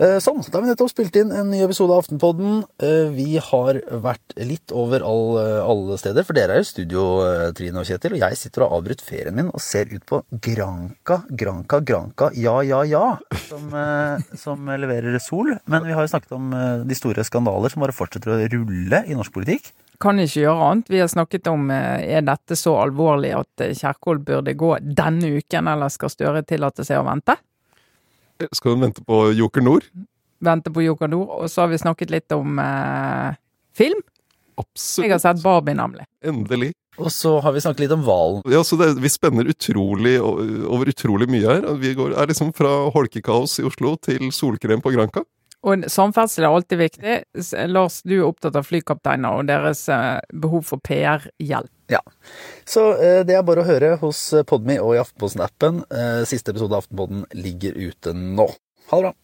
sånn, da har vi nettopp spilt inn en ny episode av Aftenpodden. Eh, vi har vært litt over all, alle steder, for dere er jo studio, eh, Trine og Kjetil. Og jeg sitter og har avbrutt ferien min og ser ut på Granka, Granka, Granka, ja, ja, ja, som, eh, som leverer sol. Men vi har jo snakket om eh, de store skandaler som bare fortsetter å rulle i norsk politikk. Kan ikke gjøre annet. Vi har snakket om eh, er dette så alvorlig at eh, Kjerkol burde gå denne uken, eller skal Støre tillate seg å vente? Skal hun vente på Joker Nord? Vente på Joker Nord. Og så har vi snakket litt om eh, film. Absolutt. Jeg har sett Barbie, nemlig. Endelig. Og så har vi snakket litt om hvalen. Ja, så det, Vi spenner utrolig over utrolig mye her. Vi går, er liksom fra holkekaos i Oslo til solkrem på Granca. Og samferdsel er alltid viktig. Lars, du er opptatt av flykapteiner og deres eh, behov for PR-hjelp. Ja. Så eh, det er bare å høre hos Podmy og i Aftenposten-appen. Eh, siste episode av Aftenposten ligger ute nå. Ha det bra.